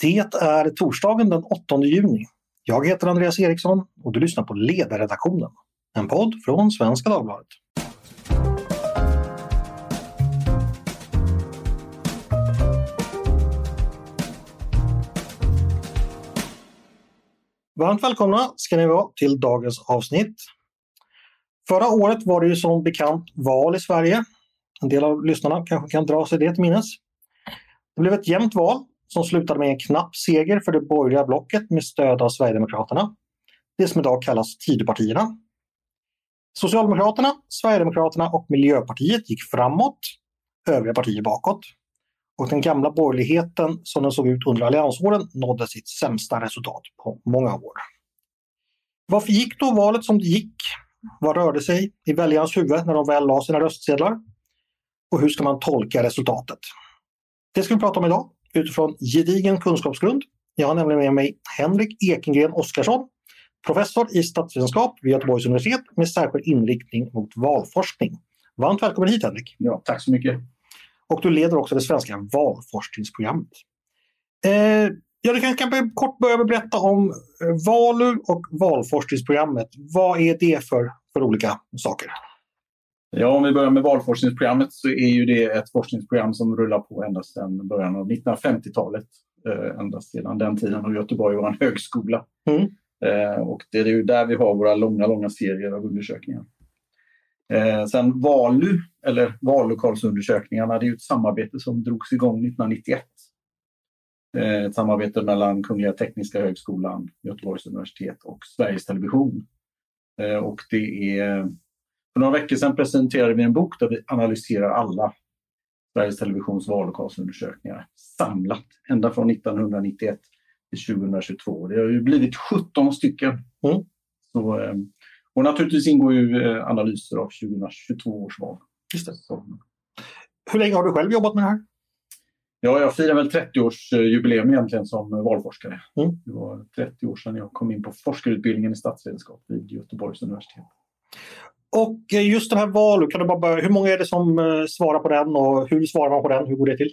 Det är torsdagen den 8 juni. Jag heter Andreas Eriksson och du lyssnar på Ledarredaktionen, en podd från Svenska Dagbladet. Varmt välkomna ska ni vara till dagens avsnitt. Förra året var det ju som bekant val i Sverige. En del av lyssnarna kanske kan dra sig det till minnes. Det blev ett jämnt val som slutade med en knapp seger för det borgerliga blocket med stöd av Sverigedemokraterna. Det som idag kallas Tidöpartierna. Socialdemokraterna, Sverigedemokraterna och Miljöpartiet gick framåt, övriga partier bakåt. Och den gamla borgerligheten som den såg ut under alliansåren nådde sitt sämsta resultat på många år. Varför gick då valet som det gick? Vad rörde sig i väljarnas huvud när de väl la sina röstsedlar? Och hur ska man tolka resultatet? Det ska vi prata om idag utifrån gedigen kunskapsgrund. Jag har nämligen med mig Henrik Ekengren Oskarsson, professor i statsvetenskap vid Göteborgs universitet med särskild inriktning mot valforskning. Varmt välkommen hit Henrik! Ja, tack så mycket! Och du leder också det svenska valforskningsprogrammet. Eh, ja, du kan kanske kort börja med att berätta om eh, VALU och valforskningsprogrammet. Vad är det för, för olika saker? Ja, om vi börjar med valforskningsprogrammet så är ju det ett forskningsprogram som rullar på ända sedan början av 1950-talet. Eh, ända sedan den tiden har Göteborg var en högskola. Mm. Eh, och det är ju där vi har våra långa, långa serier av undersökningar. Eh, sen VALU, eller vallokalsundersökningarna, det är ett samarbete som drogs igång 1991. Eh, ett samarbete mellan Kungliga Tekniska Högskolan, Göteborgs universitet och Sveriges Television. Och det är för några veckor sedan presenterade vi en bok där vi analyserar alla Sveriges Televisions vallokalsundersökningar samlat ända från 1991 till 2022. Det har ju blivit 17 stycken. Mm. Så, eh, och naturligtvis ingår ju eh, analyser av 2022 års val. Just det. Så. Hur länge har du själv jobbat med det här? Ja, jag firar väl 30-årsjubileum egentligen som valforskare. Mm. Det var 30 år sedan jag kom in på forskarutbildningen i statsvetenskap vid Göteborgs universitet. Och eh, just den här valu, kan du bara hur många är det som eh, svarar på den och hur svarar man på den? Hur går det till?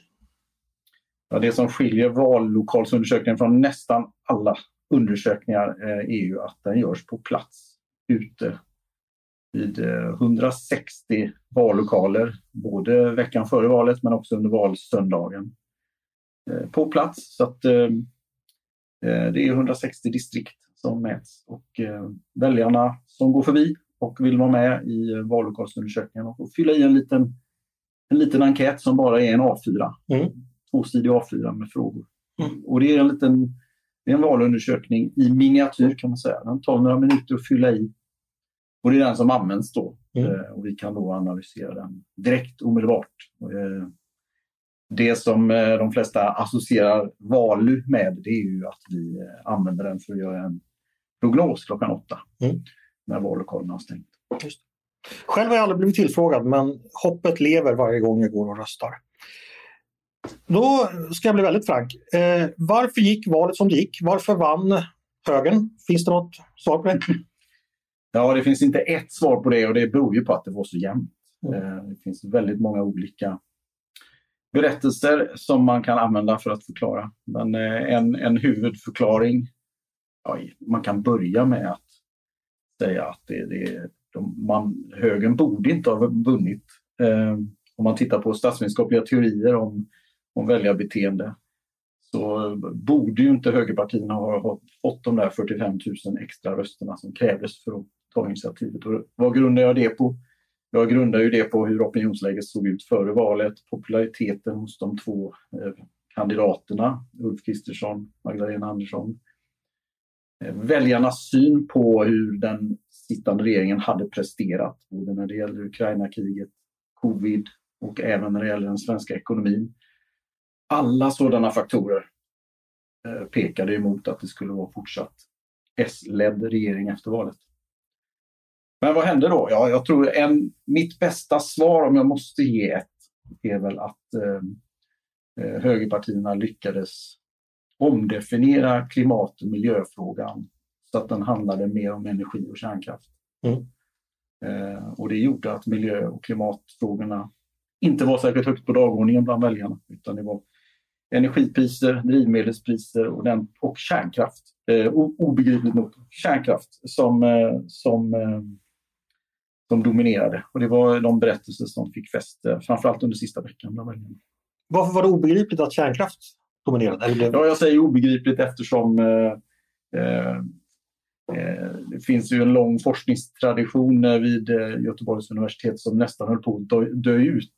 Ja, det som skiljer vallokalsundersökningen från nästan alla undersökningar eh, är ju att den görs på plats ute vid 160 vallokaler, både veckan före valet men också under valsöndagen. På plats, så att det är 160 distrikt som mäts och väljarna som går förbi och vill vara med i vallokalsundersökningen och fylla i en liten, en liten enkät som bara är en A4. Mm. Tvåsidig A4 med frågor. Mm. Och det är en liten det är en valundersökning i miniatyr kan man säga. Den tar några minuter att fylla i. Och det är den som används då. Mm. Eh, och vi kan då analysera den direkt, omedelbart. Eh, det som eh, de flesta associerar VALU med det är ju att vi använder den för att göra en prognos klockan åtta. Mm när vallokalerna har stängt. Just. Själv har jag aldrig blivit tillfrågad men hoppet lever varje gång jag går och röstar. Då ska jag bli väldigt frank. Eh, varför gick valet som det gick? Varför vann högern? Finns det något svar på det? Ja, det finns inte ett svar på det och det beror ju på att det var så jämnt. Mm. Eh, det finns väldigt många olika berättelser som man kan använda för att förklara. Men eh, en, en huvudförklaring, ja, man kan börja med att säga att det, det, de, man, högern borde inte ha vunnit. Eh, om man tittar på statsvetenskapliga teorier om, om väljarbeteende så borde ju inte högerpartierna ha, ha fått de där 45 000 extra rösterna som krävdes för att ta initiativet. Och vad grundar jag det på? Jag grundar ju det på hur opinionsläget såg ut före valet, populariteten hos de två eh, kandidaterna, Ulf Kristersson, Magdalena Andersson, Eh, Eh, väljarnas syn på hur den sittande regeringen hade presterat, både när det gäller Ukraina-kriget, covid och även när det gäller den svenska ekonomin. Alla sådana faktorer eh, pekade emot att det skulle vara fortsatt S-ledd regering efter valet. Men vad hände då? Ja, jag tror en, mitt bästa svar, om jag måste ge ett, är väl att eh, eh högerpartierna lyckades omdefiniera klimat och miljöfrågan så att den handlade mer om energi och kärnkraft. Mm. Eh, och det gjorde att miljö och klimatfrågorna inte var särskilt högt på dagordningen bland väljarna utan det var energipriser, drivmedelspriser och, den, och kärnkraft. Eh, obegripligt nog. Kärnkraft som, eh, som, eh, som dominerade. Och det var de berättelser som fick fäste, framförallt under sista veckan. Varför var det obegripligt att kärnkraft dominerade? Eller blev... Ja, jag säger obegripligt eftersom eh, eh, eh det finns ju en lång forskningstradition vid Göteborgs universitet som nästan höll på att dö, ut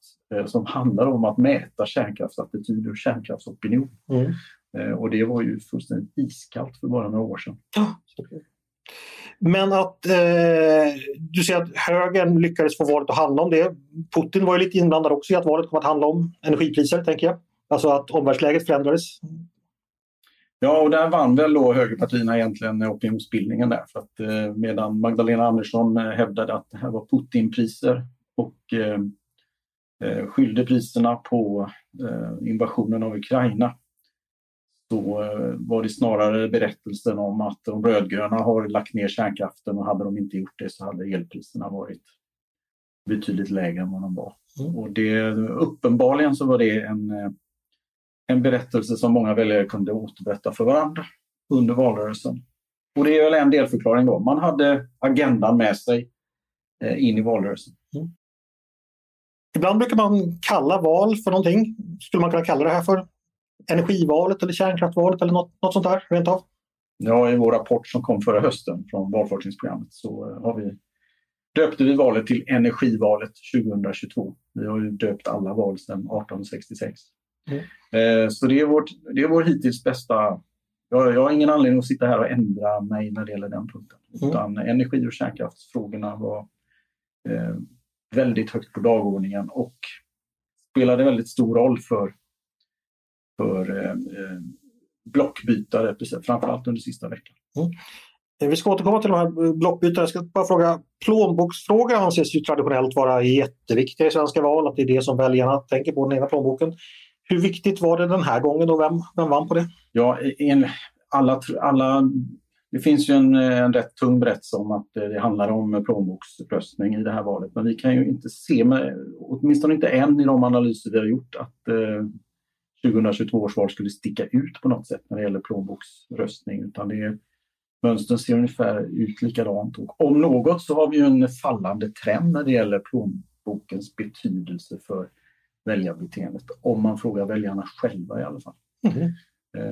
som handlar om att mäta kärnkraftsattityder och kärnkraftsopinion. Mm. Och det var ju fullständigt iskallt för bara några år sedan. Men att eh, du säger att högern lyckades få valet att handla om det. Putin var ju lite inblandad också i att valet kom att handla om energipriser, tänker jag. Alltså att omvärldsläget förändrades. Ja, och där vann väl då högerpartierna egentligen opinionsbildningen där. För att, eh, medan Magdalena Andersson eh, hävdade att det här var Putinpriser och eh, eh skyllde priserna på eh, invasionen av Ukraina så eh, var det snarare berättelsen om att de rödgröna har lagt ner kärnkraften och hade de inte gjort det så hade elpriserna varit betydligt lägre än vad de var. Mm. Och det, uppenbarligen så var det en, eh, en berättelse som många väljare kunde återberätta för varandra under valrörelsen. Och det är väl en delförklaring då. Man hade agendan med sig eh, in i valrörelsen. Mm. Ibland brukar man kalla val för någonting. Skulle man kunna kalla det här för energivalet eller kärnkraftvalet eller något, något sånt där rent av? Ja, i vår rapport som kom förra hösten från valforskningsprogrammet så eh, har vi, döpte vi valet till energivalet 2022. Vi har ju döpt alla val sedan 1866. Mm. Eh, så det är, vårt, det är vår hittills bästa... Jag, jag har ingen anledning att sitta här och ändra mig när det gäller den punkten. Mm. Utan energi och kärnkraftsfrågorna var eh, väldigt högt på dagordningen och spelade väldigt stor roll för för eh, eh blockbytare, framförallt under sista veckan. Mm. Eh, vi ska återkomma till de här blockbytare. Jag ska bara fråga, plånboksfrågor anses ju traditionellt vara jätteviktiga i svenska val, att det är det som väljarna tänker på, den egna plånboken. Hur viktigt var det den här gången och vem, vem vann på det? Ja, en, alla, alla, det finns ju en, eh, en rätt tung berättelse om att eh, det handlar om plånboksröstning i det här valet. Men vi kan ju inte se, med, åtminstone inte än i de analyser vi har gjort, att eh, 2022 års val skulle sticka ut på något sätt när det gäller plånboksröstning. Utan det är, mönstren ser ungefär ut likadant. Och om något så har vi en fallande trend när det gäller plånbokens betydelse för väljarbeteendet. Om man frågar väljarna själva i alla fall. Mm.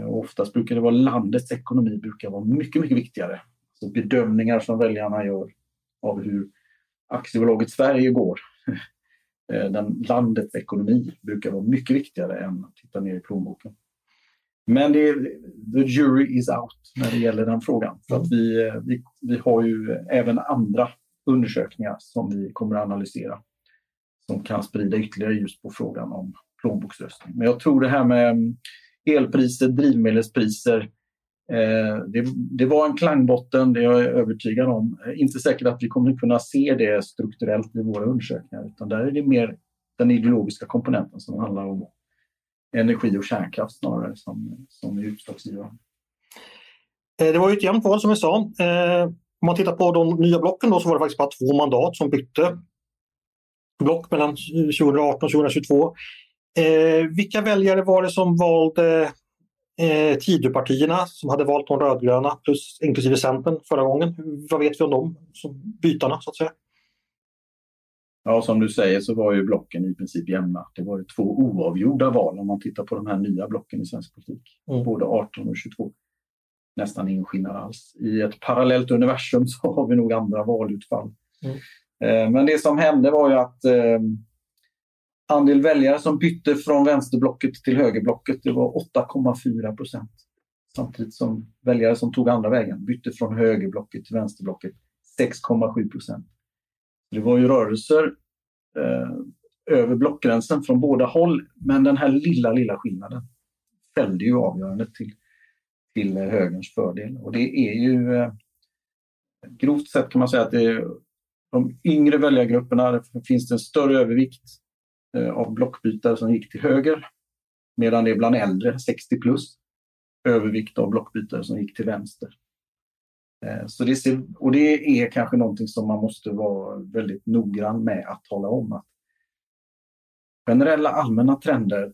Och oftast brukar det vara landets ekonomi brukar vara mycket, mycket viktigare. Så bedömningar som väljarna gör av hur aktiebolaget Sverige går Eh, den landets ekonomi brukar vara mycket viktigare än att titta ner i plånboken. Men det är, the jury is out när det gäller den frågan. För att vi, vi, vi har ju även andra undersökningar som vi kommer att analysera som kan sprida ytterligare ljus på frågan om plånboksröstning. Men jag tror det här med mm, elpriser, drivmedelspriser, Eh, det, det, var en klangbotten, det är jag övertygad om. Inte säkert att vi kommer kunna se det strukturellt i våra undersökningar utan där är det mer den ideologiska komponenten som handlar om energi och kärnkraft snarare som, som är utslagsgivande. Eh, det var ju ett jämnt val som vi sa. Eh, om man tittar på de nya blocken då så var det faktiskt bara två mandat som bytte block mellan 2018 och 2022. vilka väljare var det som valde eh, Tidöpartierna som hade valt de rödgröna plus inklusive Centern förra gången. Vad vet vi om dem, som bytarna så att säga? Ja, som du säger så var ju blocken i princip jämna. Det var ju två oavgjorda val om man tittar på de här nya blocken i svensk politik. Mm. Både 18 och 22. Nästan ingen skillnad alls. I ett parallellt universum så har vi nog andra valutfall. Mm. Eh, men det som hände var ju att eh, andel väljare som bytte från vänsterblocket till högerblocket det var 8,4 procent. Samtidigt som väljare som tog andra vägen bytte från högerblocket till vänsterblocket 6,7 procent. Det var ju rörelser eh, över blockgränsen från båda håll, men den här lilla, lilla skillnaden fällde ju avgörandet till, till högerns fördel. Och det är ju eh, grovt sett kan man säga att det är de yngre väljargrupperna finns det en större övervikt eh, av blockbytare som gick till höger. Medan det är bland äldre, 60 plus, övervikt av blockbytare som gick till vänster. Eh, så det, ser, och det är kanske någonting som man måste vara väldigt noggrann med att tala om. att Generella allmänna trender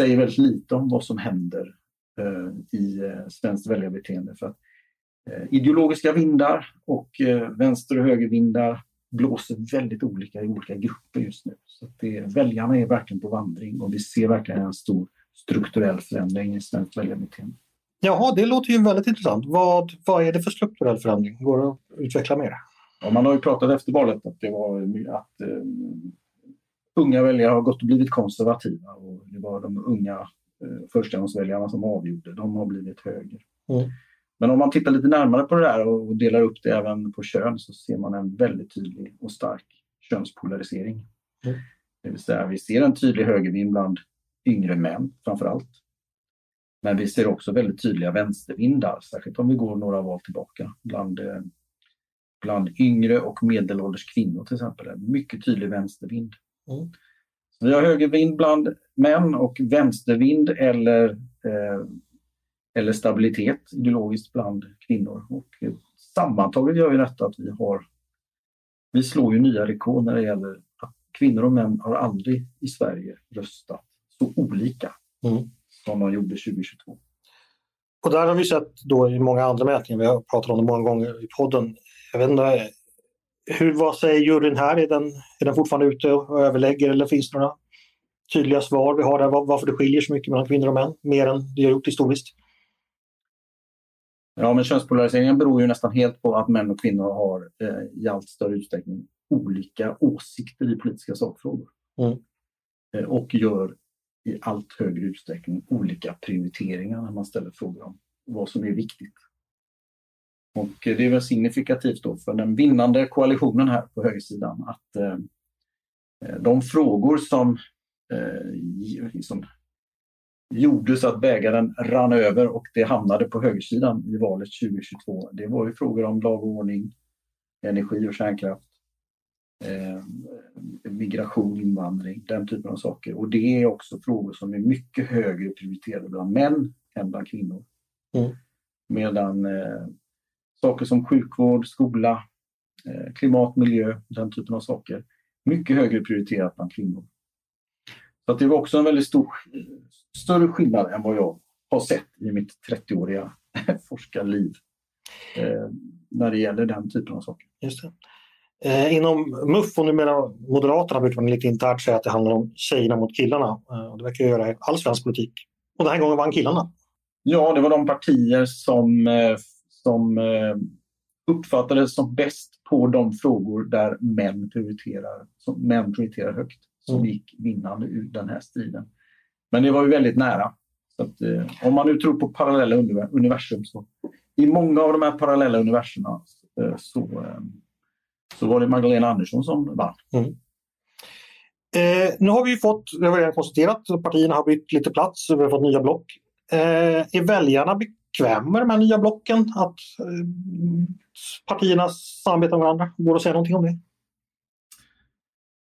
säger väldigt lite om vad som händer eh, i svenskt väljarbeteende. För att, ideologiska vindar och eh, vänster och högervindar blåser väldigt olika i olika grupper just nu. Så det, väljarna är verkligen på vandring och vi ser verkligen en stor strukturell förändring i svenskt väljarbeteende. Jaha, det låter ju väldigt intressant. Vad, vad är det för strukturell förändring? Går det att utveckla mer? Ja, man har ju pratat efter valet att det var att eh, unga väljare har gått och blivit konservativa och det var de unga eh, förstagångsväljarna som avgjorde. De har blivit höger. Mm. Men om man tittar lite närmare på det där och delar upp det även på kön så ser man en väldigt tydlig och stark könspolarisering. Mm. Det vill säga vi ser en tydlig högervind bland yngre män framför allt. Men vi ser också väldigt tydliga vänstervindar, särskilt om vi går några val tillbaka, bland, eh, bland yngre och medelålders kvinnor till exempel. En mycket tydlig vänstervind. Mm. vi har högervind bland män och vänstervind eller, eh, eller stabilitet ideologiskt bland kvinnor. Och eh, sammantaget gör ju detta att vi har vi slår ju nya rekord när det gäller att kvinnor och män har aldrig i Sverige röstat så olika. Mm som de gjorde 2022. Och där har vi sett då i många andra mätningar, vi har pratat om det många gånger i podden. Jag vet inte, hur, vad säger juryn här? Är den, är den fortfarande ute och överlägger eller finns det några tydliga svar vi har där varför det skiljer så mycket mellan kvinnor och män? Mer än det har gjort historiskt? Ja, men könspolariseringen beror ju nästan helt på att män och kvinnor har eh, i allt större utsträckning olika åsikter i politiska sakfrågor. Mm. Eh, och gör i allt högre utsträckning olika prioriteringar när man ställer frågor om vad som är viktigt. Och det är väl signifikativt då för den vinnande koalitionen här på högersidan att eh, de frågor som eh, liksom gjorde så att bägaren rann över och det hamnade på högersidan i valet 2022. Det var ju frågor om lag och ordning, energi och kärnkraft, eh, migration, invandring, den typen av saker. Och det är också frågor som är mycket högre prioriterade bland män än bland kvinnor. Mm. Medan eh, saker som sjukvård, skola, eh, klimat, miljö, den typen av saker, mycket högre prioriterat bland kvinnor. Så det var också en väldigt stor, större skillnad än vad jag har sett i mitt 30-åriga forskarliv eh, när det gäller den typen av saker. Just. Eh, inom MUF och numera Moderaterna brukar man lite internt säga att det handlar om tjejerna mot killarna. Eh, och det verkar göra i all svensk politik. Och den här gången vann killarna. Ja, det var de partier som, eh, som eh, uppfattades som bäst på de frågor där män prioriterar, som män prioriterar högt, som mm. gick vinnande ur den här striden. Men det var ju väldigt nära. Så att, eh, om man nu tror på parallella universum så i många av de här parallella universerna eh, så så var det Magdalena Andersson som vann. Mm. Eh, nu har vi fått, det har vi redan konstaterat, partierna har bytt lite plats, vi har fått nya block. Eh, är väljarna bekväma med de här nya blocken? Att eh, partierna samarbetar med varandra? Går det att säga någonting om det?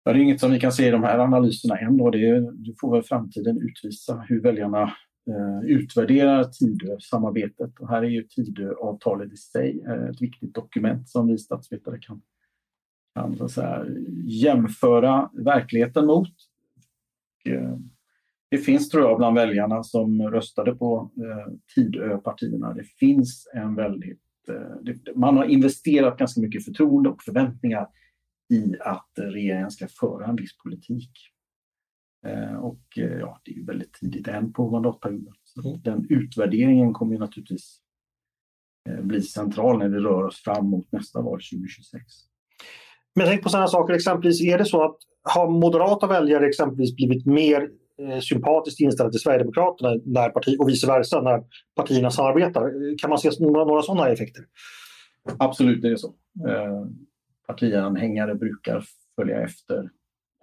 Det är inget som vi kan se i de här analyserna än. Då. Det, det får väl framtiden utvisa hur väljarna eh, utvärderar Tidösamarbetet. Och här är ju Tidöavtalet i sig eh, ett viktigt dokument som vi statsvetare kan kan så säga, jämföra verkligheten mot. Och, eh, det finns, tror jag, bland väljarna som röstade på eh, Tidöpartierna, det finns en väldigt... Eh, det, man har investerat ganska mycket förtroende och förväntningar i att regeringen ska föra en viss politik. Eh, och eh, ja, det är ju väldigt tidigt än på mandatperioden. Så mm. Den utvärderingen kommer naturligtvis eh, bli central när vi rör oss fram mot nästa val 2026. Men tänk på sådana saker, exempelvis är det så att har moderata väljare exempelvis blivit mer sympatiskt inställda till Sverigedemokraterna när parti, och vice versa när partierna samarbetar? Kan man se några, några sådana effekter? Absolut är det så. Partianhängare brukar följa efter.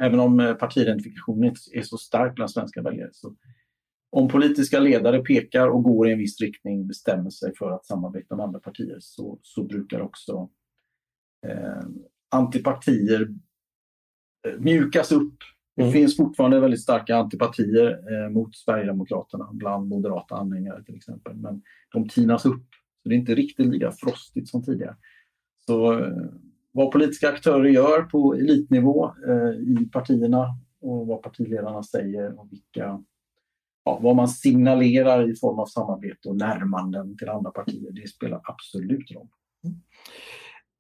Även om eh, partiidentifikationen är så stark bland svenska väljare. Så om politiska ledare pekar och går i en viss riktning, bestämmer sig för att samarbeta med andra partier, så, så brukar också eh, antipatier eh, mjukas upp. Det mm. finns fortfarande väldigt starka antipatier eh, mot Sverigedemokraterna bland moderata anhängare till exempel. Men de tinas upp. Så det är inte riktigt lika frostigt som tidigare. Så eh, vad politiska aktörer gör på elitnivå eh, i partierna och vad partiledarna säger och vilka ja, vad man signalerar i form av samarbete och närmanden till andra partier, det spelar absolut roll.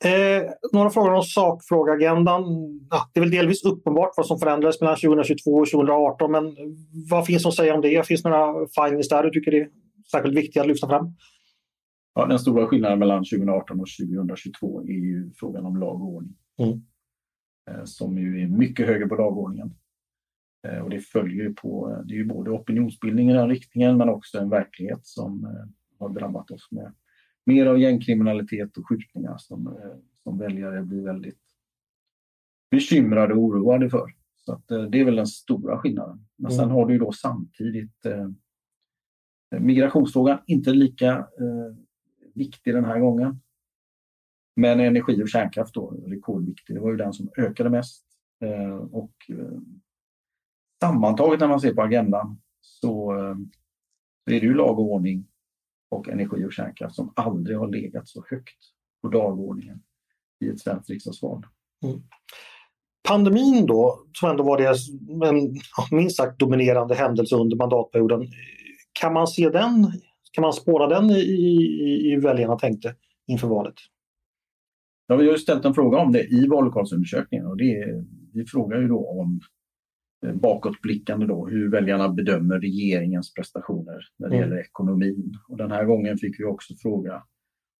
Eh, några frågor om sakfrågeagendan. Ja, det är väl delvis uppenbart vad som förändrades mellan 2022 och 2018 men vad finns att säga om det? Finns det några findings där du tycker det är särskilt viktiga att lyfta fram? Ja, den stora skillnaden mellan 2018 och 2022 är ju frågan om lag och ordning. Mm. Eh, som ju är mycket högre på dagordningen. Eh, och det följer ju på, det är ju både opinionsbildning i den riktningen men också en verklighet som eh, har drabbat oss med mer av gängkriminalitet och skjutningar som, som väljare blir väldigt bekymrade och oroade för. Så att, det är väl den stora skillnaden. Men sen mm. har du ju då samtidigt eh, migrationsfrågan, inte lika eh, viktig den här gången. Men energi och kärnkraft då, rekordviktig. Det var ju den som ökade mest. Eh, och eh, sammantaget när man ser på agendan så, eh, så är det ju lag och ordning och energi och kärnkraft som aldrig har legat så högt på dagordningen i ett svenskt riksdagsval. Mm. Pandemin då, som ändå var det en minst sagt dominerande händelse under mandatperioden. Kan man se den, kan man spåra den i, i, i väljarna tänkte inför valet? Ja, vi har ju ställt en fråga om det i vallokalsundersökningen och det är, vi frågar ju då om eh, bakåtblickande då, hur väljarna bedömer regeringens prestationer när det mm. gäller ekonomin. Och den här gången fick vi också fråga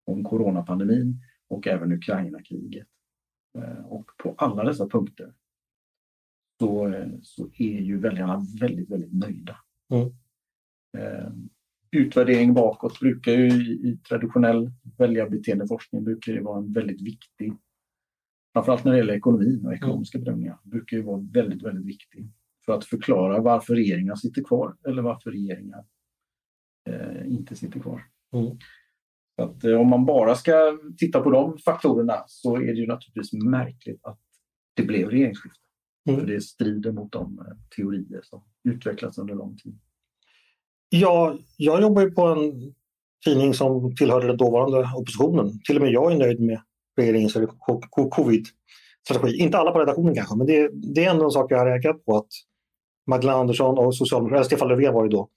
om coronapandemin och även Ukraina-kriget. Eh, och på alla dessa punkter så, eh, så är ju väljarna väldigt, väldigt nöjda. Mm utvärdering bakåt brukar ju i, i traditionell väljarbeteendeforskning brukar det vara en väldigt viktig, framförallt när det gäller ekonomin och ekonomiska bedömningar, brukar ju vara väldigt, väldigt viktig för att förklara varför regeringar sitter kvar eller varför regeringar eh, inte sitter kvar. Mm. Så att, eh, om man bara ska titta på de faktorerna så är det ju naturligtvis märkligt att det blev regeringsskifte. Mm. För det strider mot de eh, teorier som utvecklats under lång tid. Ja, jag jobbar ju på en tidning som tillhörde den dåvarande oppositionen. Till och med jag är nöjd med regeringens covid-strategi. Inte alla på redaktionen kanske, men det, det, är ändå en sak jag har räknat på att Magdalena Andersson och Socialdemokraterna, Stefan Löfven var det då,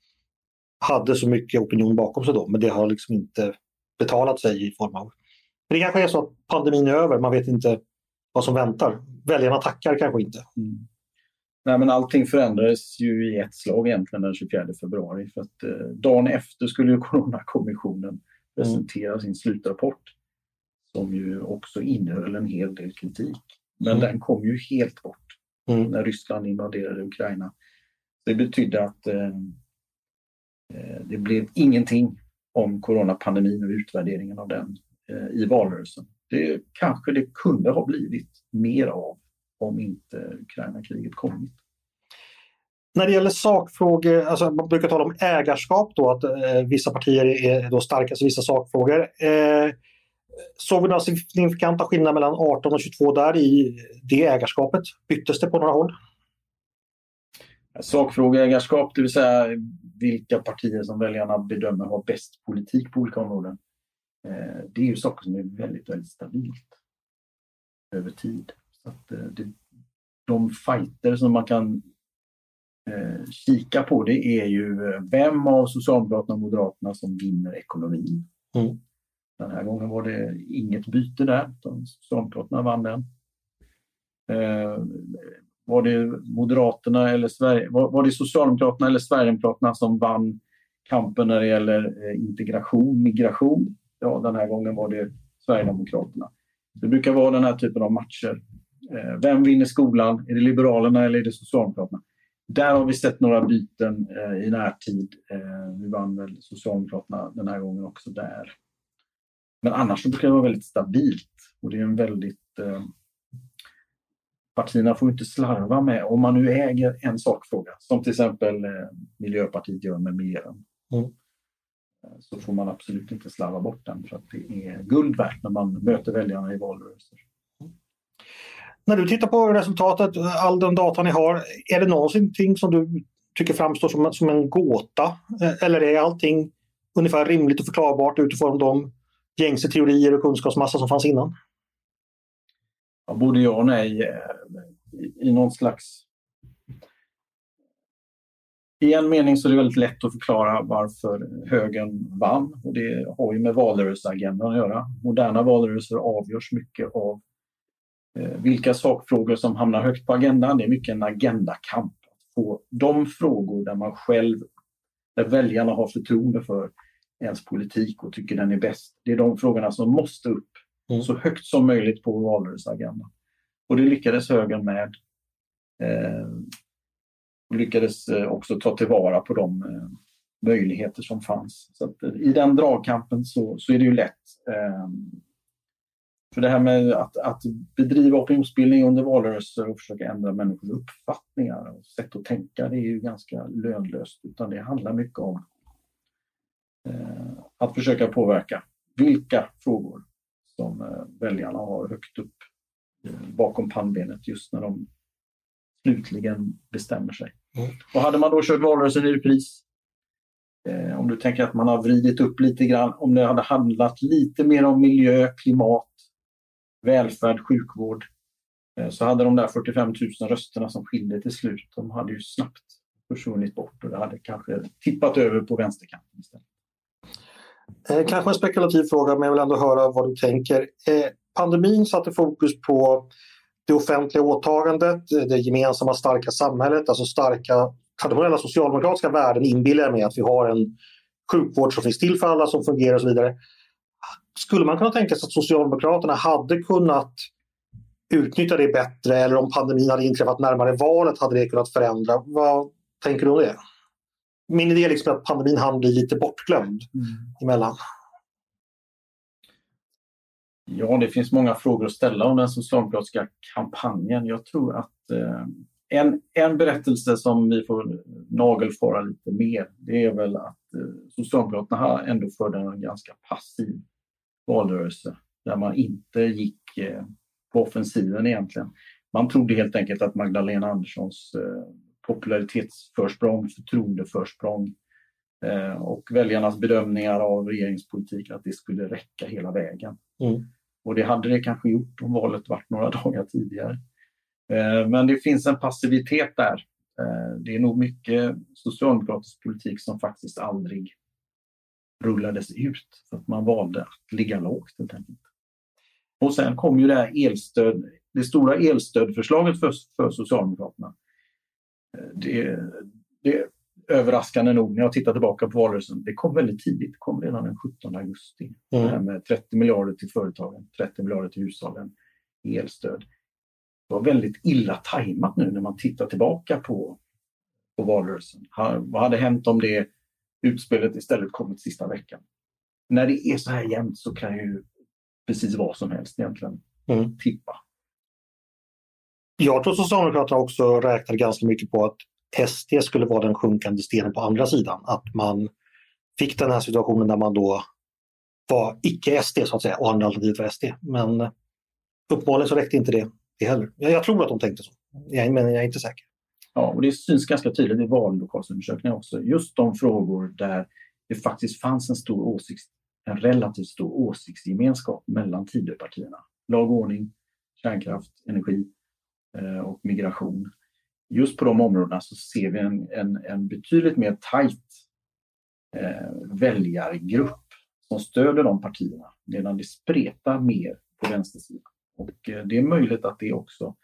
hade så mycket opinion bakom sig då, men det har liksom inte betalat sig i form av... Men det kanske är så att pandemin är över, man vet inte vad som väntar. Väljarna tackar kanske inte. Mm. Nej, men allting förändrades ju i ett slag egentligen den 24 februari. För att, eh, dagen efter skulle ju Coronakommissionen presentera mm. sin slutrapport som ju också innehöll en hel del kritik. Men mm. den kom ju helt bort mm. när Ryssland invaderade Ukraina. Det betydde att eh, eh, det blev ingenting om coronapandemin och utvärderingen av den eh, i valrörelsen. Det kanske det kunde ha blivit mer av om inte Ukraina-kriget kommit. När det gäller sakfrågor, alltså man brukar tala om ägarskap då, att eh, vissa partier är då starkast i vissa sakfrågor. Eh, såg vi några signifikanta skillnader mellan 18 och 22 där i det ägarskapet? Byttes det på några håll? Sakfrågeägarskap, det vill säga vilka partier som väljarna bedömer har bäst politik på olika områden. Eh, det är ju saker som är väldigt, väldigt stabilt över tid. Så att, eh, det, de fighter som man kan eh, kika på det är ju eh, vem av Socialdemokraterna och Moderaterna som vinner ekonomin. Mm. Den här gången var det inget byte där, Socialdemokraterna vann den. Eh, var det Moderaterna eller Sverige, var, var, det Socialdemokraterna eller Sverigedemokraterna som vann kampen när det gäller eh, integration, migration? Ja, den här gången var det Sverigedemokraterna. Det brukar vara den här typen av matcher vem vinner skolan? Är det Liberalerna eller är det Socialdemokraterna? Där har vi sett några byten eh, i närtid. Eh, vi vann väl Socialdemokraterna den här gången också där. Men annars brukar det vara väldigt stabilt och det är en väldigt... partierna får inte slarva med, om man nu äger en sakfråga, som till exempel Miljöpartiet gör med miljön. Mm. Så får man absolut inte slarva bort den för att det är guld värt när man möter väljarna i valrörelser. När du tittar på resultatet, eh, all den data ni har, är det någonting som du tycker framstår som, som en gåta? Eh, eller är allting ungefär rimligt och förklarbart utifrån de gängse teorier och kunskapsmassa som fanns innan? Ja, både ja och nej. Eh, I någon slags I en mening så är det väldigt lätt att förklara varför högern vann och det har ju med valrörelseagendan att göra. Moderna valrörelser avgörs mycket av vilka sakfrågor som hamnar högt på agendan. Det är mycket en agendakamp. Att få de frågor där man själv, där väljarna har förtroende för ens politik och tycker den är bäst. Det är de frågorna som måste upp mm. så högt som möjligt på valrörelseagendan. Och det lyckades högern med. Eh, och lyckades eh, också ta tillvara på de eh, möjligheter som fanns. Så att, eh, I den dragkampen så, så är det ju lätt. För det här med att, att bedriva opinionsbildning under valrörelser och försöka ändra människors uppfattningar och sätt att tänka, det är ju ganska lönlöst. Utan det handlar mycket om eh, att försöka påverka vilka frågor som eh, väljarna har högt upp eh, bakom pannbenet just när de slutligen bestämmer sig. Mm. Och hade man då kört valrörelsen i repris, eh, om du tänker att man har vridit upp lite grann, om det hade handlat lite mer om miljö, klimat, välfärd, sjukvård, eh, så hade de där 45 000 rösterna som skilde till slut, de hade ju snabbt försvunnit bort och det hade kanske tippat över på vänsterkanten istället. Eh, kanske en spekulativ fråga, men jag vill ändå höra vad du tänker. Eh, pandemin satte fokus på det offentliga åtagandet, eh, det gemensamma starka samhället, alltså starka traditionella socialdemokratiska värden inbillar jag mig att vi har en sjukvård som finns till för alla, som fungerar och så vidare. Skulle man kunna tänka sig att Socialdemokraterna hade kunnat utnyttja det bättre eller om pandemin hade inträffat närmare valet hade det kunnat förändra? Vad tänker du om det? Min idé är liksom att pandemin hann bli lite bortglömd mm. emellan. Ja, det finns många frågor att ställa om den socialdemokratiska kampanjen. Jag tror att eh, en, en berättelse som vi får nagelfara lite mer, det är väl att eh, Socialdemokraterna ändå förde en ganska passiv valrörelse där man inte gick eh, på offensiven egentligen. Man trodde helt enkelt att Magdalena Anderssons eh, popularitetsförsprång, förtroendeförsprång eh, och väljarnas bedömningar av regeringspolitik att det skulle räcka hela vägen. Mm. Och det hade det kanske gjort om valet varit några dagar tidigare. Eh, men det finns en passivitet där. Eh, det är nog mycket socialdemokratisk politik som faktiskt aldrig rullades ut för att man valde att ligga lågt helt enkelt. Och sen kom ju det här elstöd, det stora elstödförslaget för, för Socialdemokraterna. Eh, det, det överraskande nog, när jag tittar tillbaka på valrörelsen, det kom väldigt tidigt. Det kom redan den 17 augusti. Mm. Det här med 30 miljarder till företagen, 30 miljarder till hushållen i elstöd. Det var väldigt illa tajmat nu när man tittar tillbaka på, på valrörelsen. vad hade hänt om det utspelet istället kommit sista veckan? När det är så här jämnt så kan ju precis vad som helst egentligen mm. tippa. Jag tror Socialdemokraterna också räknar ganska mycket på att SD skulle vara den sjunkande stenen på andra sidan. Att man fick den här situationen där man då var icke-SD så att säga och andra alternativet var SD. Men uppenbarligen så räckte inte det, det heller. Jag, jag tror att de tänkte så, jag, men jag är inte säker. Ja, och det syns ganska tydligt i vallokalsundersökningar också. Just de frågor där det faktiskt fanns en stor åsikts, en relativt stor åsiktsgemenskap mellan Tidöpartierna. Lag och ordning, kärnkraft, energi eh, och migration just på de områdena så ser vi en, en, en betydligt mer tajt eh, väljargrupp som stöder de partierna medan det spretar mer på vänstersidan. Och eh, det är möjligt att det också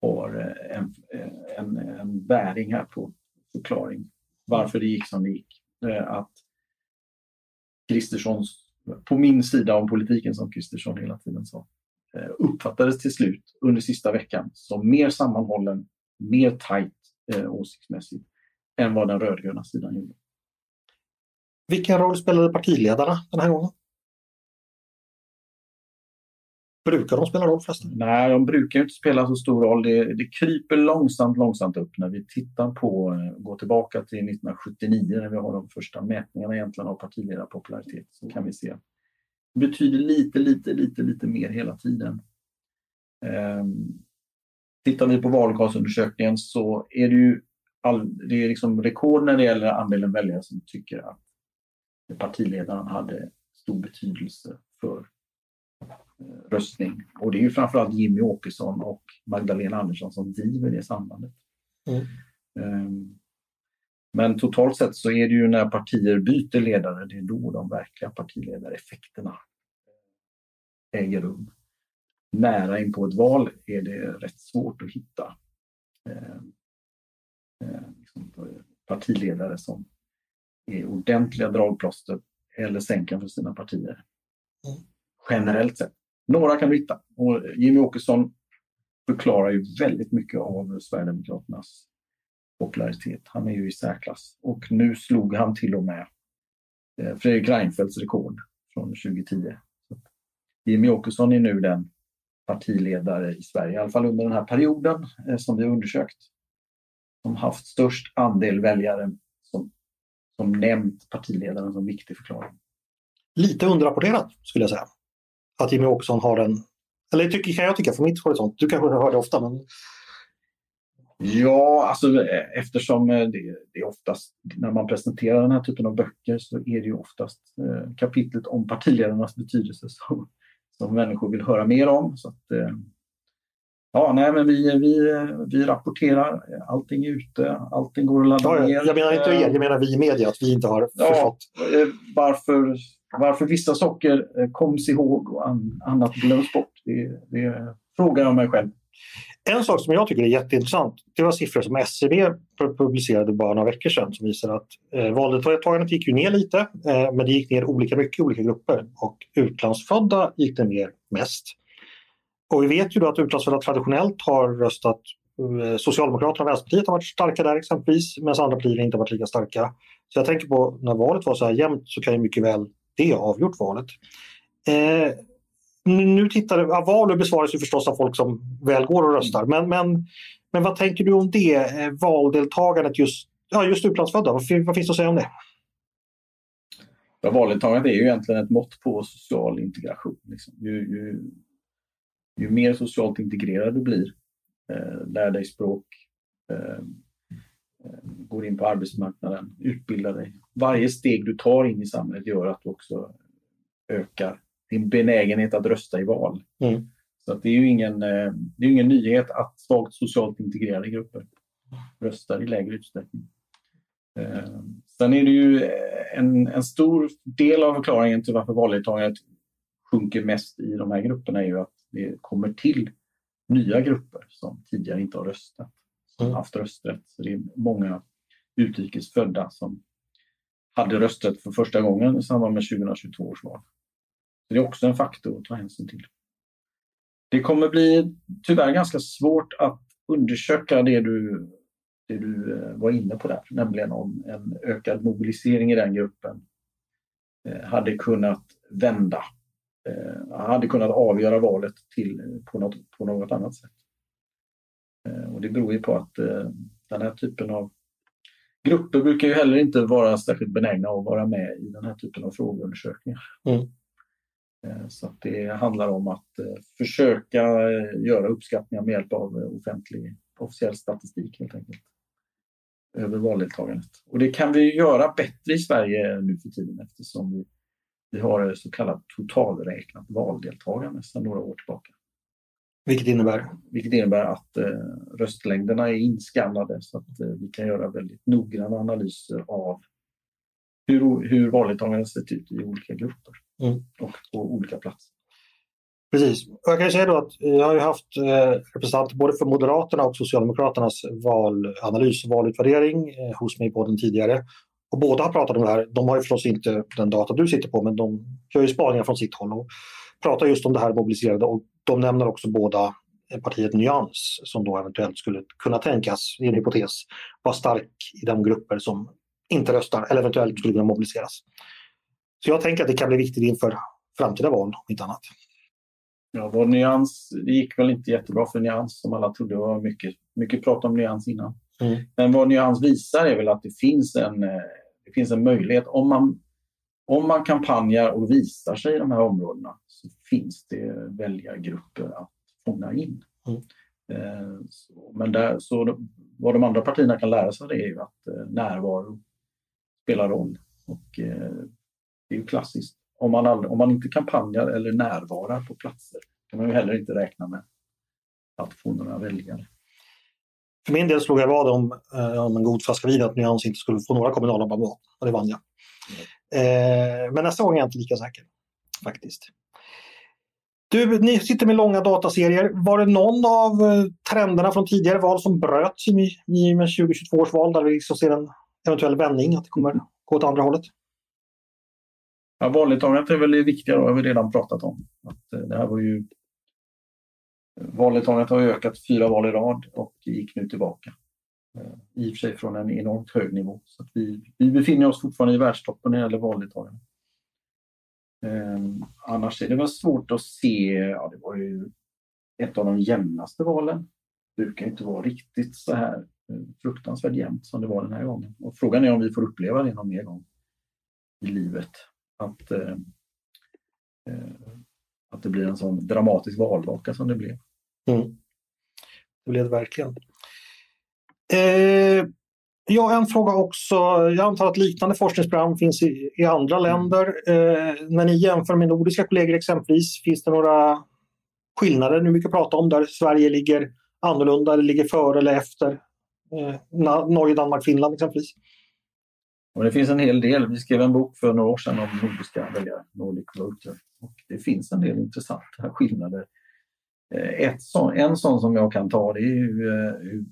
har eh, en, eh, en, en bäring här på förklaring varför det gick som det gick. Eh, att Kristerssons, på min sida om politiken som Kristersson hela tiden sa, uppfattades till slut under sista veckan som mer sammanhållen mer tajt åsiktsmässigt än vad den rödgröna sidan gjorde. Vilken roll spelade partiledarna den här gången? Brukar de spela roll förresten? Nej, de brukar inte spela så stor roll. Det, det kryper långsamt, långsamt upp när vi tittar på, eh, går tillbaka till 1979 när vi har de första mätningarna egentligen av partiledarpopularitet så kan vi se det betyder lite, lite, lite, lite mer hela tiden. Ehm, Tittar vi på vallokalsundersökningen så är det ju all, det är liksom rekord när det gäller andelen väljare som tycker att partiledaren hade stor betydelse för röstning. Och det är ju framförallt Jimmy Åkesson och Magdalena Andersson som driver det sambandet. Mm. Um, Men totalt sett så är det ju när partier byter ledare, det är då de verkliga partiledareffekterna äger rum. Nära in på ett val är det rätt svårt att hitta eh, eh, liksom partiledare som är ordentliga dragplåster eller sänken för sina partier. Mm. Generellt sett. Några kan du hitta. Och Jimmy Åkesson förklarar ju väldigt mycket av Sverigedemokraternas popularitet. Han är ju i särklass. Och nu slog han till och med eh, Fredrik Reinfeldts rekord från 2010. Jimmy Åkesson är nu den partiledare i Sverige, i alla fall under den här perioden eh, som vi har undersökt, som haft störst andel väljare som, som nämnt partiledaren som viktig förklaring. Lite underrapporterat skulle jag säga. Att Jimmy Åkesson har en, eller tycker, kan jag tycka från mitt horisont, du kanske hör det ofta men Ja, alltså eh, eftersom eh, det, det är oftast när man presenterar den här typen av böcker så är det ju oftast eh, kapitlet om partiledarnas betydelse som, som människor vill höra mer om. Så att, eh, ja, nej, men vi, vi, vi rapporterar, allting är ute, allting går att ladda ja, ner. Jag menar inte er, jag menar vi i media, att vi inte har ja, förstått. Varför, varför vissa saker eh, koms ihåg och annat glöms bort, det, det frågar jag mig själv. En sak som jag tycker är jätteintressant, det var siffror som SCB publicerade bara några veckor sedan som visar att eh, valdeltagandet gick ju ner lite, eh, men det gick ner olika mycket i olika grupper och utlandsfödda gick det ner mest. Och vi vet ju då att utlandsfödda traditionellt har röstat eh, Socialdemokraterna och Vänsterpartiet har varit starka där exempelvis, medan andra partier inte varit lika starka. Så jag tänker på när valet var så här jämnt så kan ju mycket väl det har avgjort valet. Eh, nu tittar ja, val besvaras ju förstås av folk som väl går och röstar. Men, men, men vad tänker du om det? Eh, valdeltagandet just, ja, just utlandsfödda, vad, vad finns det att säga om det? Ja, valdeltagandet är ju egentligen ett mått på social integration. Liksom. Ju, ju, ju, mer socialt integrerad du blir, eh, lär dig språk, eh, går in på arbetsmarknaden, utbildar dig. Varje steg du tar in i samhället gör att du också ökar din benägenhet att rösta i val. Mm. Så det är ju ingen, eh, det är ingen nyhet att svagt socialt integrerade grupper röstar i lägre utsträckning. Eh, sen är det ju en, en stor del av förklaringen till varför valdeltagandet sjunker mest i de här grupperna är ju att det kommer till nya grupper som tidigare inte har röstat, som mm. haft rösträtt. Så det är många utrikesfödda som hade rösträtt för första gången i samband med 2022 års val. Det är också en faktor att ta hänsyn till. Det kommer bli tyvärr ganska svårt att undersöka det du, det du eh, var inne på där, nämligen om en ökad mobilisering i den gruppen eh, hade kunnat vända, eh, hade kunnat avgöra valet till, på, något, på något annat sätt. Och det beror ju på att den här typen av grupper brukar ju heller inte vara särskilt benägna att vara med i den här typen av frågeundersökningar. Mm. Eh, så det handlar om att eh, försöka eh, göra uppskattningar med hjälp av offentlig officiell statistik helt enkelt över valdeltagandet. Och det kan vi göra bättre i Sverige nu för tiden eftersom vi, vi har så kallat totalräknat valdeltagande sedan några år tillbaka. Vilket innebär? Vilket innebär att eh, röstlängderna är inskannade så att eh, vi kan göra väldigt noggranna analyser av hur, hur valdeltagandet sett ut i olika grupper mm. och på olika platser. Precis. Jag kan säga då att jag har ju haft eh, representanter både för Moderaterna och Socialdemokraternas valanalys och valutvärdering eh, hos mig på den tidigare. Och båda har pratat om det här. De har ju förstås inte den data du sitter på men de gör ju spaningar från sitt håll och pratar just om det här mobiliserade och de nämner också båda partiet Nyans som då eventuellt skulle kunna tänkas, i en hypotes, vara stark i de grupper som inte röstar eller eventuellt skulle kunna mobiliseras. Så jag tänker att det kan bli viktigt inför framtida val, om inte annat. Ja, vår nyans, det gick väl inte jättebra för nyans som alla trodde. Det var mycket, mycket prat om nyans innan. Mm. Men vad nyans visar är väl att det finns en, eh, det finns en möjlighet. Om man, om man kampanjar och visar sig i de här områdena så finns det väljargrupper att fånga in. Mm. Eh, så, men där, så vad de andra partierna kan lära sig det är ju att eh, närvaro spelar roll. Och eh, det är ju klassiskt. Om man, aldrig, om man inte kampanjar eller närvarar på platser kan man ju heller inte räkna med att få några väljare. för min del slog jag vad om, eh, om en god flaska vin att Nyans inte skulle få några kommunala mandat och det vann jag. Eh, men nästa gång är jag inte lika säker faktiskt. Du, ni sitter med långa dataserier. Var det någon av eh, trenderna från tidigare val som bröts i, i med 2022 års val där vi liksom ser en eventuell vändning, att det kommer gå åt andra hållet? Ja, valdeltagandet är väl det viktiga, då, har vi redan pratat om. Att eh, det här var ju... Valdeltagandet har ökat fyra val i rad och gick nu tillbaka. I och för sig från en enormt hög nivå. Så vi, vi befinner oss fortfarande i världstoppen när det gäller valdeltagande. Eh, annars är det väl svårt att se, ja det var ju ett av de jämnaste valen. Det brukar inte vara riktigt så här eh, fruktansvärt jämnt som det var den här gången. Och frågan är om vi får uppleva det någon mer gång i livet. Att, eh, eh att det blir en sån dramatisk valvaka som det blev. Mm. Det blev det verkligen. Eh, Ja, en fråga också. Jag antar att liknande forskningsprogram finns i, i andra mm. länder. Eh, när ni jämför med nordiska kollegor exempelvis, finns det några skillnader ni brukar prata om där Sverige ligger annorlunda eller ligger före eller efter eh, Norge, Danmark, Finland exempelvis? Och det finns en hel del. Vi skrev en bok för några år sedan om nordiska väljare, Nordic. Och det finns en del intressanta skillnader. Eh, ett en sån som jag kan ta det är eh, hur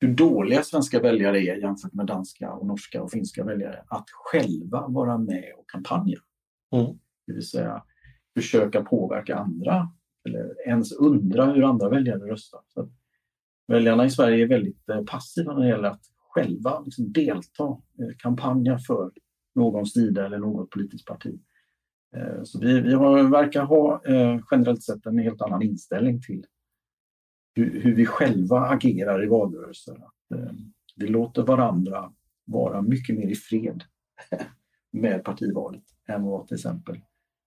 hur dåliga svenska väljare är jämfört med danska, och norska och finska väljare att själva vara med och kampanja. Mm. Det vill säga försöka påverka andra eller ens undra hur andra väljare röstar. Så väljarna i Sverige är väldigt eh, passiva när det gäller att själva liksom delta, eh, kampanja för någon sida eller något politiskt parti. Eh, så vi, vi har, verkar ha generellt sett en helt annan inställning till hur, hur vi själva agerar i valrörelser. Att, eh, vi låter varandra vara mycket mer i fred med partivalet än vad till exempel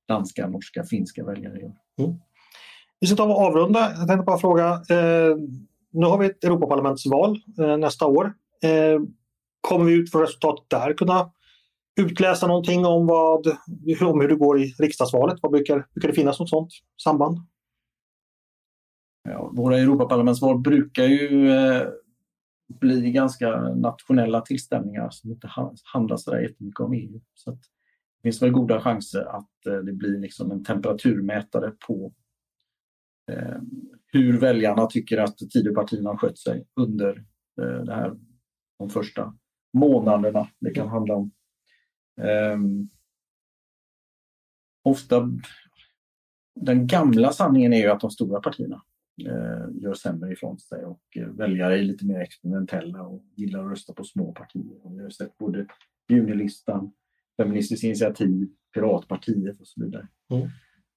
danska, norska, finska väljare gör. Mm. Vi ska ta och avrunda. Jag tänkte bara fråga. Eh, nu har vi ett Europaparlamentsval eh, nästa år. Eh, kommer vi ut för resultatet där kunna utläsa någonting om, vad, om hur det går i riksdagsvalet? Vad brukar, brukar det finnas något sånt samband? Ja, våra Europaparlamentsval brukar ju eh, bli ganska nationella tillställningar som inte handlar så där jättemycket om EU. Så det finns väl goda chanser att eh, det blir liksom en temperaturmätare på eh, hur väljarna tycker att Tidöpartierna har skött sig under eh, det här, de första månaderna det kan handla om. Ehm, ofta, den gamla sanningen är ju att de stora partierna gör sämre ifrån sig och eh, väljare är lite mer experimentella och gillar att rösta på små partier. Vi har sett både Junilistan, Feministiskt initiativ, Piratpartiet och så vidare. Mm.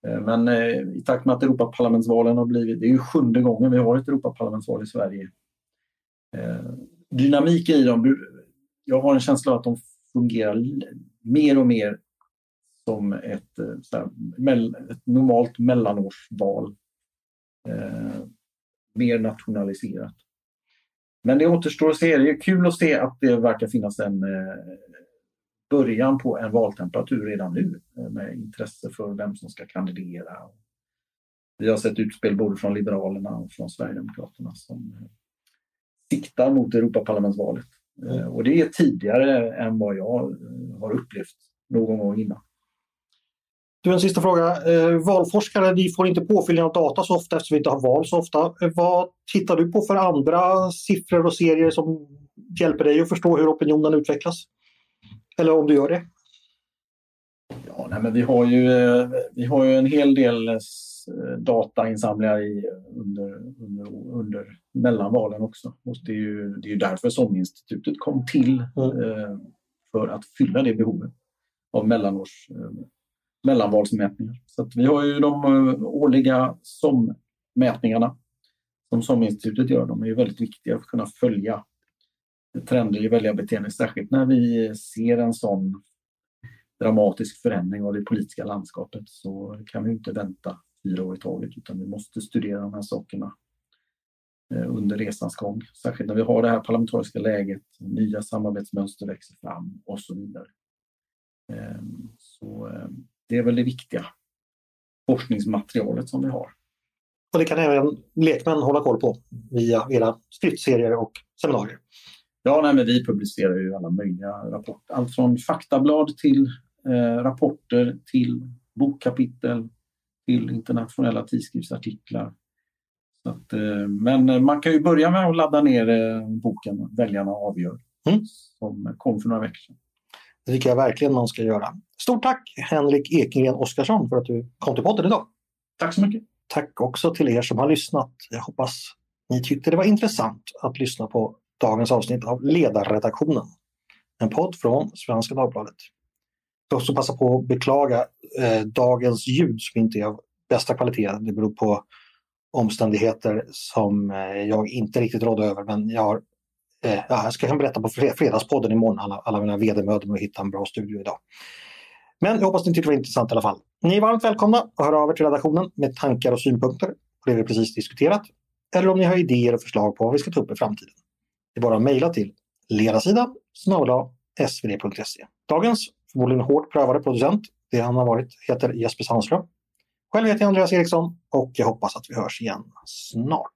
Eh, men eh, i takt med att Europaparlamentsvalen har blivit, det är ju sjunde gången vi har ett Europaparlamentsval i Sverige. Eh, dynamiken i dem, jag har en känsla av att de fungerar mer och mer som ett, eh, här, ett normalt mellanårsval eh, mer nationaliserat. Men det återstår att se. Det är kul att se att det verkar finnas en eh, början på en valtemperatur redan nu eh, med intresse för vem som ska kandidera. Vi har sett utspel både från Liberalerna och från Sverigedemokraterna som eh, siktar mot Europaparlamentsvalet. Mm. Och det är tidigare än vad jag eh, har upplevt någon gång innan. Du, en sista fråga. Eh, valforskare de får inte påfyllning av data så ofta eftersom vi inte har val så ofta. Eh, vad tittar du på för andra siffror och serier som hjälper dig att förstå hur opinionen utvecklas? Eller om du gör det? Ja, nej, men vi, har ju, eh, vi har ju en hel del datainsamlingar i, under, under, under mellanvalen också. Och det, är ju, det är ju därför SOM-institutet kom till, mm. eh, för att fylla det behovet av mellanårs mellanvalsmätningar. Så vi har ju de eh, årliga SOM-mätningarna som SOM-institutet gör. De är ju väldigt viktiga för att kunna följa trender i väljarbeteende, särskilt när vi ser en sån dramatisk förändring av det politiska landskapet så kan vi inte vänta fyra år i taget utan vi måste studera de här sakerna eh, under resans gång. Särskilt när vi har det här parlamentariska läget, nya samarbetsmönster växer fram och så vidare. Ehm, så ehm, det är väl det viktiga forskningsmaterialet som vi har. Och det kan även lekmän hålla koll på via era skriftserier och seminarier. Ja, nej, men vi publicerar ju alla möjliga rapporter. Allt från faktablad till eh, rapporter till bokkapitel till internationella tidskriftsartiklar. Så att, eh, men man kan ju börja med att ladda ner eh, boken Väljarna avgör mm. som kom för några veckor sedan. Det tycker jag verkligen man ska göra. Stort tack Henrik Ekengren Oskarsson för att du kom till podden idag. Tack så mycket. Tack också till er som har lyssnat. Jag hoppas ni tyckte det var intressant att lyssna på dagens avsnitt av Ledarredaktionen. En podd från Svenska Dagbladet. Jag ska också passa på att beklaga eh, dagens ljud som inte är av bästa kvalitet. Det beror på omständigheter som eh, jag inte riktigt rådde över men jag har eh, jag ska berätta på Fredagspodden imorgon alla, alla mina vedermödor med att hitta en bra studio idag. Men jag hoppas ni tyckte det var intressant i alla fall. Ni är varmt välkomna att höra av er till redaktionen med tankar och synpunkter på det vi precis diskuterat. Eller om ni har idéer och förslag på vad vi ska ta upp i framtiden. Det är bara att mejla till ledarsidan svd.se. Dagens förmodligen hårt prövade producent, det han har varit, heter Jesper Sandström. Själv heter jag Andreas Eriksson och jag hoppas att vi hörs igen snart.